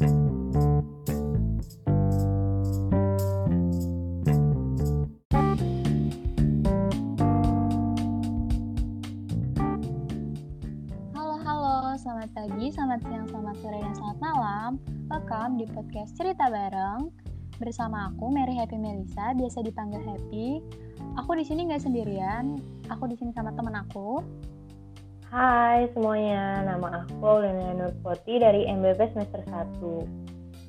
selamat pagi, selamat siang, selamat sore, dan selamat malam. Welcome di podcast Cerita Bareng bersama aku Mary Happy Melisa, biasa dipanggil Happy. Aku di sini nggak sendirian, aku di sini sama teman aku. Hai semuanya, nama aku Aulina Nurpoti dari MBP semester 1.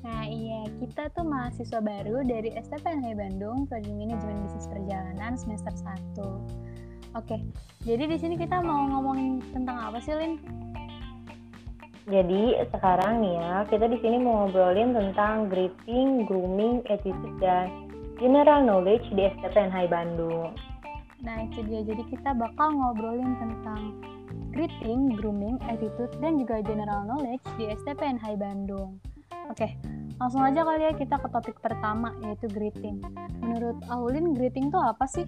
Nah iya, kita tuh mahasiswa baru dari STPNH Bandung, Prodi Manajemen Bisnis Perjalanan semester 1. Oke, jadi di sini kita mau ngomongin tentang apa sih, Lin? Jadi sekarang nih ya, kita di sini mau ngobrolin tentang greeting, grooming, attitude, dan general knowledge di STPN Hai Bandung. Nah itu dia, jadi kita bakal ngobrolin tentang greeting, grooming, attitude, dan juga general knowledge di STPN Hai Bandung. Oke, langsung aja kali ya kita ke topik pertama yaitu greeting. Menurut Aulin, greeting itu apa sih?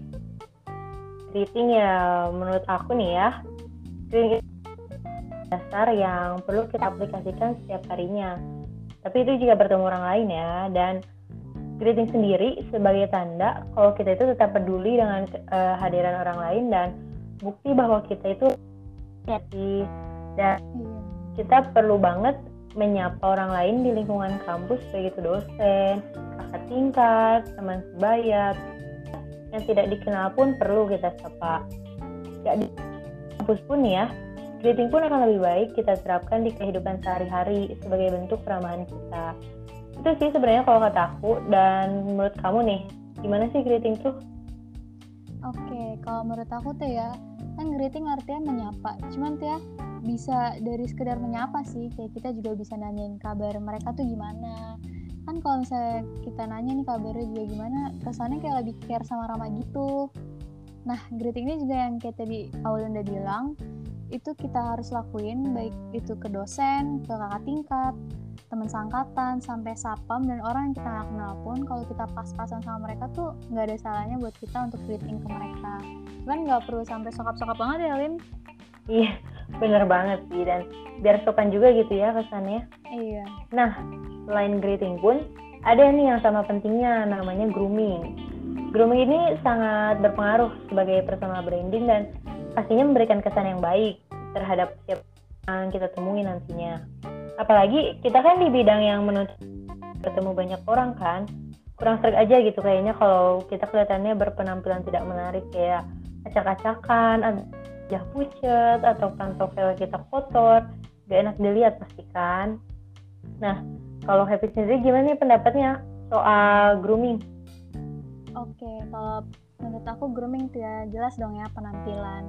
Greeting ya, menurut aku nih ya, greeting dasar yang perlu kita aplikasikan setiap harinya. Tapi itu juga bertemu orang lain ya, dan greeting sendiri sebagai tanda kalau kita itu tetap peduli dengan uh, hadiran orang lain dan bukti bahwa kita itu hati dan kita perlu banget menyapa orang lain di lingkungan kampus baik itu dosen, kakak tingkat, teman sebaya, yang tidak dikenal pun perlu kita sapa. Ya di kampus pun ya, Greeting pun akan lebih baik kita terapkan di kehidupan sehari-hari sebagai bentuk keramahan kita. Itu sih sebenarnya kalau kata aku dan menurut kamu nih, gimana sih greeting tuh? Oke, kalau menurut aku tuh ya, kan greeting artinya menyapa. Cuman tuh ya, bisa dari sekedar menyapa sih, kayak kita juga bisa nanyain kabar mereka tuh gimana. Kan kalau misalnya kita nanya nih kabarnya juga gimana, kesannya kayak lebih care sama ramah gitu. Nah, greeting ini juga yang kayak tadi Paulin udah bilang, itu kita harus lakuin baik itu ke dosen, ke kakak tingkat, teman sangkatan, sampai sapam dan orang yang kita nggak kenal pun kalau kita pas-pasan sama mereka tuh nggak ada salahnya buat kita untuk greeting ke mereka. Kan nggak perlu sampai sokap-sokap banget ya, Lin? Iya, bener banget sih dan biar sopan juga gitu ya kesannya. Iya. Nah, selain greeting pun ada nih yang sama pentingnya namanya grooming. Grooming ini sangat berpengaruh sebagai personal branding dan pastinya memberikan kesan yang baik terhadap siapa yang kita temui nantinya. Apalagi kita kan di bidang yang menuntut bertemu banyak orang kan, kurang serik aja gitu kayaknya kalau kita kelihatannya berpenampilan tidak menarik kayak acak-acakan, wajah pucet atau pantofel kita kotor, gak enak dilihat pasti kan. Nah, kalau Happy sendiri gimana nih pendapatnya soal grooming? Oke, kalau menurut aku grooming ya jelas dong ya penampilan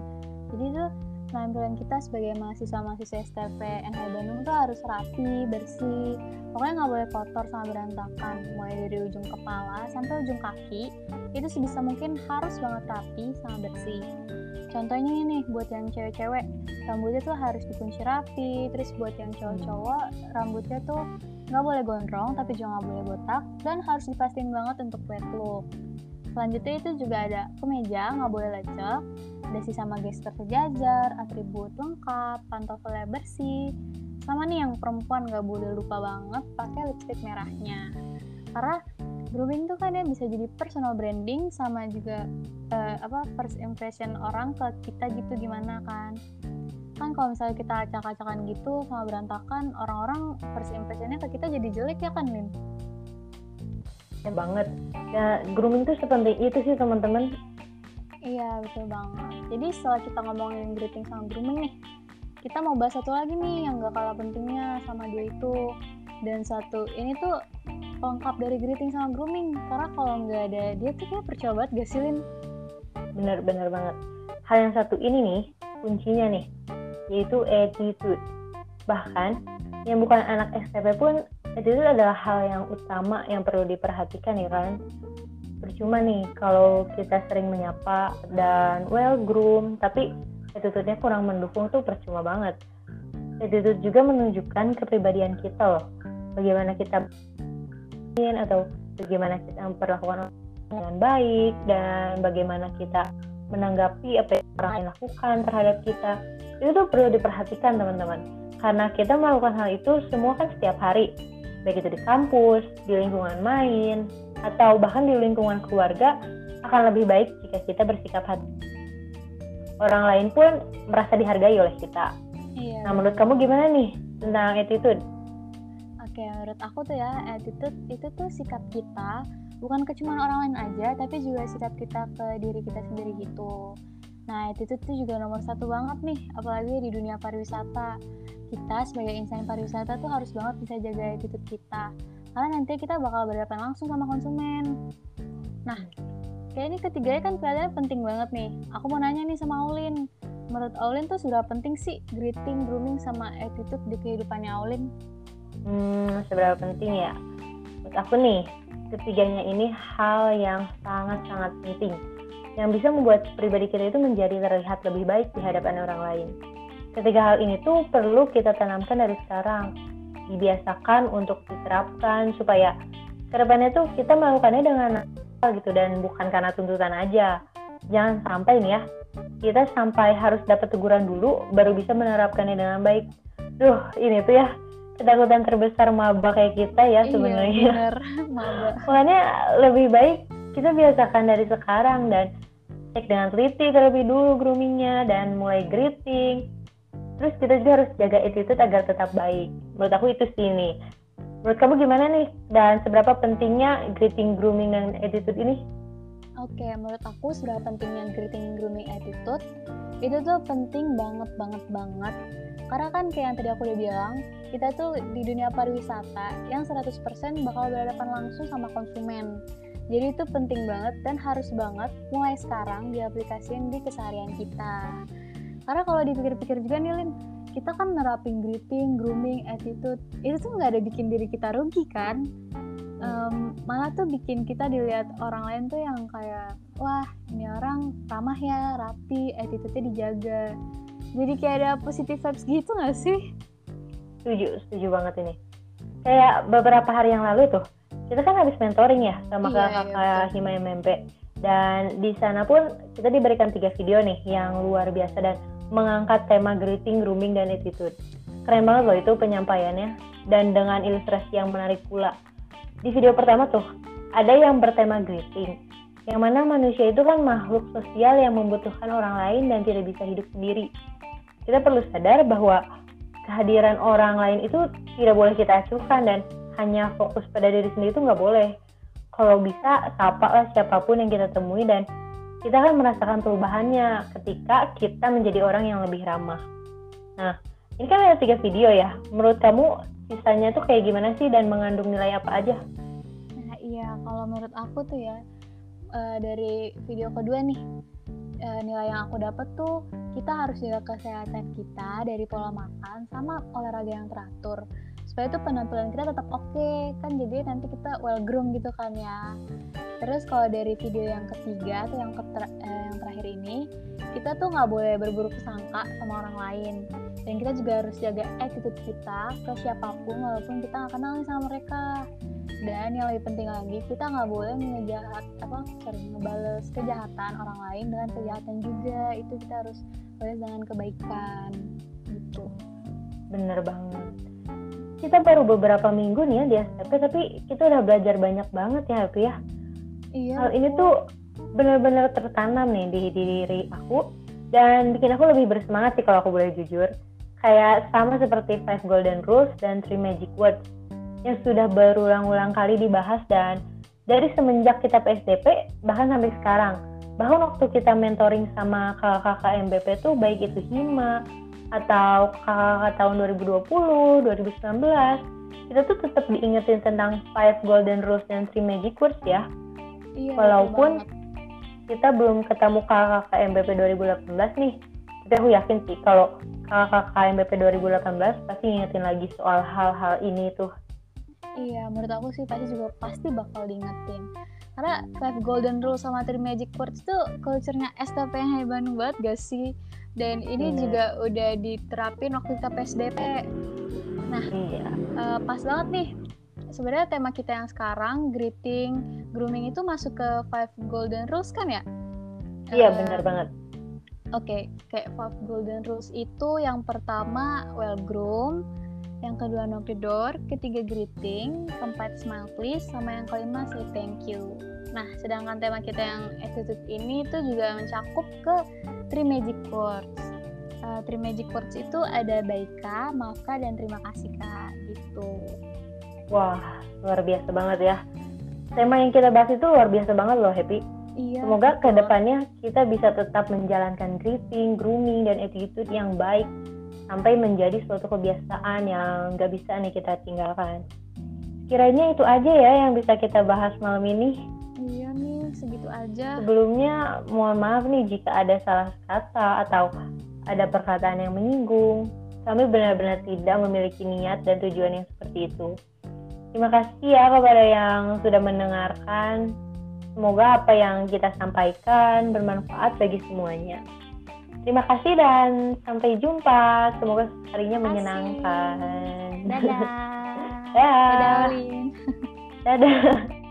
jadi tuh penampilan kita sebagai mahasiswa-mahasiswa STP NH Bandung tuh harus rapi, bersih. Pokoknya nggak boleh kotor sama berantakan. Mulai dari ujung kepala sampai ujung kaki itu sebisa mungkin harus banget rapi sama bersih. Contohnya ini buat yang cewek-cewek rambutnya tuh harus dikunci rapi. Terus buat yang cowok-cowok rambutnya tuh nggak boleh gondrong tapi juga nggak boleh botak dan harus dipastiin banget untuk wet look Selanjutnya itu juga ada kemeja, nggak boleh lecek, dasi sama gesper sejajar, atribut lengkap, pantofel bersih. Sama nih yang perempuan nggak boleh lupa banget pakai lipstick merahnya. Karena grooming tuh kan ya bisa jadi personal branding sama juga uh, apa first impression orang ke kita gitu gimana kan kan kalau misalnya kita acak-acakan gitu sama berantakan orang-orang first impressionnya ke kita jadi jelek ya kan Lin? Banget. Ya grooming itu sepenting itu sih teman-teman. Iya betul banget. Jadi setelah kita ngomongin greeting sama grooming nih kita mau bahas satu lagi nih yang gak kalah pentingnya sama dua itu. Dan satu ini tuh lengkap dari greeting sama grooming. Karena kalau nggak ada dia tuh kayak percobaan gak sih Lin? bener-bener banget. Hal yang satu ini nih kuncinya nih yaitu attitude. Bahkan yang bukan anak STP pun itu adalah hal yang utama yang perlu diperhatikan ya kan? Percuma nih kalau kita sering menyapa dan well groom tapi attitude-nya kurang mendukung tuh percuma banget. Attitude juga menunjukkan kepribadian kita loh. Bagaimana kita atau bagaimana kita memperlakukan dengan baik dan bagaimana kita menanggapi apa yang orang lain lakukan terhadap kita. Itu tuh perlu diperhatikan teman-teman. Karena kita melakukan hal itu semua kan setiap hari baik itu di kampus, di lingkungan main, atau bahkan di lingkungan keluarga akan lebih baik jika kita bersikap hati. Orang lain pun merasa dihargai oleh kita. Iya. Nah, menurut kamu gimana nih tentang attitude? Oke, menurut aku tuh ya, attitude itu tuh sikap kita bukan ke cuma orang lain aja, tapi juga sikap kita ke diri kita sendiri gitu. Nah, attitude tuh juga nomor satu banget nih, apalagi di dunia pariwisata. Kita sebagai insan pariwisata tuh harus banget bisa jaga attitude kita. Karena nanti kita bakal berhadapan langsung sama konsumen. Nah, kayak ini ketiganya kan kelihatannya penting banget nih. Aku mau nanya nih sama Aulin. Menurut Aulin tuh seberapa penting sih greeting, grooming, sama attitude di kehidupannya Aulin? Hmm, seberapa penting ya? Menurut aku nih, ketiganya ini hal yang sangat-sangat penting yang bisa membuat pribadi kita itu menjadi terlihat lebih baik di hadapan orang lain. Ketiga hal ini tuh perlu kita tanamkan dari sekarang, dibiasakan untuk diterapkan supaya ke depannya tuh kita melakukannya dengan gitu dan bukan karena tuntutan aja. Jangan sampai nih ya, kita sampai harus dapat teguran dulu baru bisa menerapkannya dengan baik. Duh, ini tuh ya ketakutan terbesar maba kayak kita ya Iya, sebenarnya. maba. Makanya lebih baik kita biasakan dari sekarang dan cek dengan teliti terlebih dulu groomingnya dan mulai greeting. Terus kita juga harus jaga attitude agar tetap baik. Menurut aku itu sih ini. Menurut kamu gimana nih? Dan seberapa pentingnya greeting, grooming, dan attitude ini? Oke, menurut aku sudah pentingnya greeting grooming attitude itu tuh penting banget banget banget. Karena kan kayak yang tadi aku udah bilang, kita tuh di dunia pariwisata yang 100% bakal berhadapan langsung sama konsumen. Jadi itu penting banget dan harus banget mulai sekarang diaplikasikan di keseharian kita. Karena kalau dipikir-pikir juga nih Lin, kita kan nerapin greeting, grooming, attitude, itu tuh nggak ada bikin diri kita rugi kan? Em, malah tuh bikin kita dilihat orang lain tuh yang kayak wah ini orang ramah ya rapi attitude-nya dijaga jadi kayak ada positive vibes gitu gak sih Setuju, setuju banget ini. Kayak beberapa hari yang lalu tuh, kita kan habis mentoring ya sama Iya, kakak iya, Hima MMP. Dan di sana pun kita diberikan tiga video nih yang luar biasa dan mengangkat tema greeting, grooming, dan attitude. Keren banget loh itu penyampaiannya dan dengan ilustrasi yang menarik pula. Di video pertama tuh, ada yang bertema greeting, yang mana manusia itu kan makhluk sosial yang membutuhkan orang lain dan tidak bisa hidup sendiri. Kita perlu sadar bahwa kehadiran orang lain itu tidak boleh kita acuhkan dan hanya fokus pada diri sendiri itu nggak boleh. Kalau bisa, sapa lah siapa pun yang kita temui dan kita akan merasakan perubahannya ketika kita menjadi orang yang lebih ramah. Nah, ini kan ada tiga video ya. Menurut kamu sisanya tuh kayak gimana sih dan mengandung nilai apa aja? nah iya kalau menurut aku tuh ya eh, dari video kedua nih eh, nilai yang aku dapat tuh kita harus jaga kesehatan kita dari pola makan sama olahraga yang teratur supaya tuh penampilan kita tetap oke. Kan jadi nanti kita well groom gitu kan ya. Terus kalau dari video yang ketiga atau yang, keter- eh, yang terakhir ini kita tuh nggak boleh berburuk sangka sama orang lain. Dan kita juga harus jaga attitude kita ke siapa pun walaupun kita nggak kenal sama mereka. Dan yang lebih penting lagi kita nggak boleh ngejahat apa sorry ngebales kejahatan orang lain dengan kejahatan juga. Itu kita harus balas dengan kebaikan gitu. Bener banget. Kita baru beberapa minggu nih ya di STP, tapi kita udah belajar banyak banget ya, Happy ya. iya Hal ini tuh benar-benar tertanam nih di, di diri aku dan bikin aku lebih bersemangat sih kalau aku boleh jujur. Kayak sama seperti Five Golden Rules dan Three Magic Words yang sudah berulang-ulang kali dibahas dan dari semenjak kita PSDP bahkan sampai sekarang. Bahkan waktu kita mentoring sama kakak-kakak MBP tuh baik itu Hima atau kakak-kakak tahun 2020, 2019 kita tuh tetap diingetin tentang Five Golden Rules dan Three Magic Words ya iya walaupun banget. kita belum ketemu kakak MBP 2018 nih tapi aku yakin sih kalau kakak MBP 2018 pasti ngingetin lagi soal hal-hal ini tuh Iya, menurut aku sih pasti juga pasti bakal diingetin. Karena Five Golden Rule sama Three Magic Words tuh culture-nya STP yang hebat banget gak sih? Dan ini juga udah diterapin waktu kita PSDP. iya Eh, pas banget nih. Sebenarnya tema kita yang sekarang, greeting, grooming itu masuk ke Five Golden Rules kan ya? iya Eh, benar banget Oke, kayak Five Golden Rules itu yang pertama well groom, yang kedua knock the door, ketiga greeting, keempat smile please, sama yang kelima say thank you. Nah, sedangkan tema kita yang attitude ini itu juga mencakup ke three magic words. Uh, three magic words itu ada baika, maafkan, dan terima kasih kak, gitu. Wah, luar biasa banget ya. Tema yang kita bahas itu luar biasa banget loh, Happy. Iya. Semoga ke depannya kita bisa tetap menjalankan greeting, grooming, dan attitude yang baik sampai menjadi suatu kebiasaan yang gak bisa nih kita tinggalkan. Kiranya itu aja ya yang bisa kita bahas malam ini. Iya nih, segitu aja. Sebelumnya mohon maaf nih jika ada salah kata atau ada perkataan yang menyinggung. Kami benar-benar tidak memiliki niat dan tujuan yang seperti itu. Terima kasih ya kepada yang sudah mendengarkan. Semoga apa yang kita sampaikan bermanfaat bagi semuanya. Terima kasih dan sampai jumpa. Semoga harinya menyenangkan. Dadah. Dadah. Dadah, Dadah.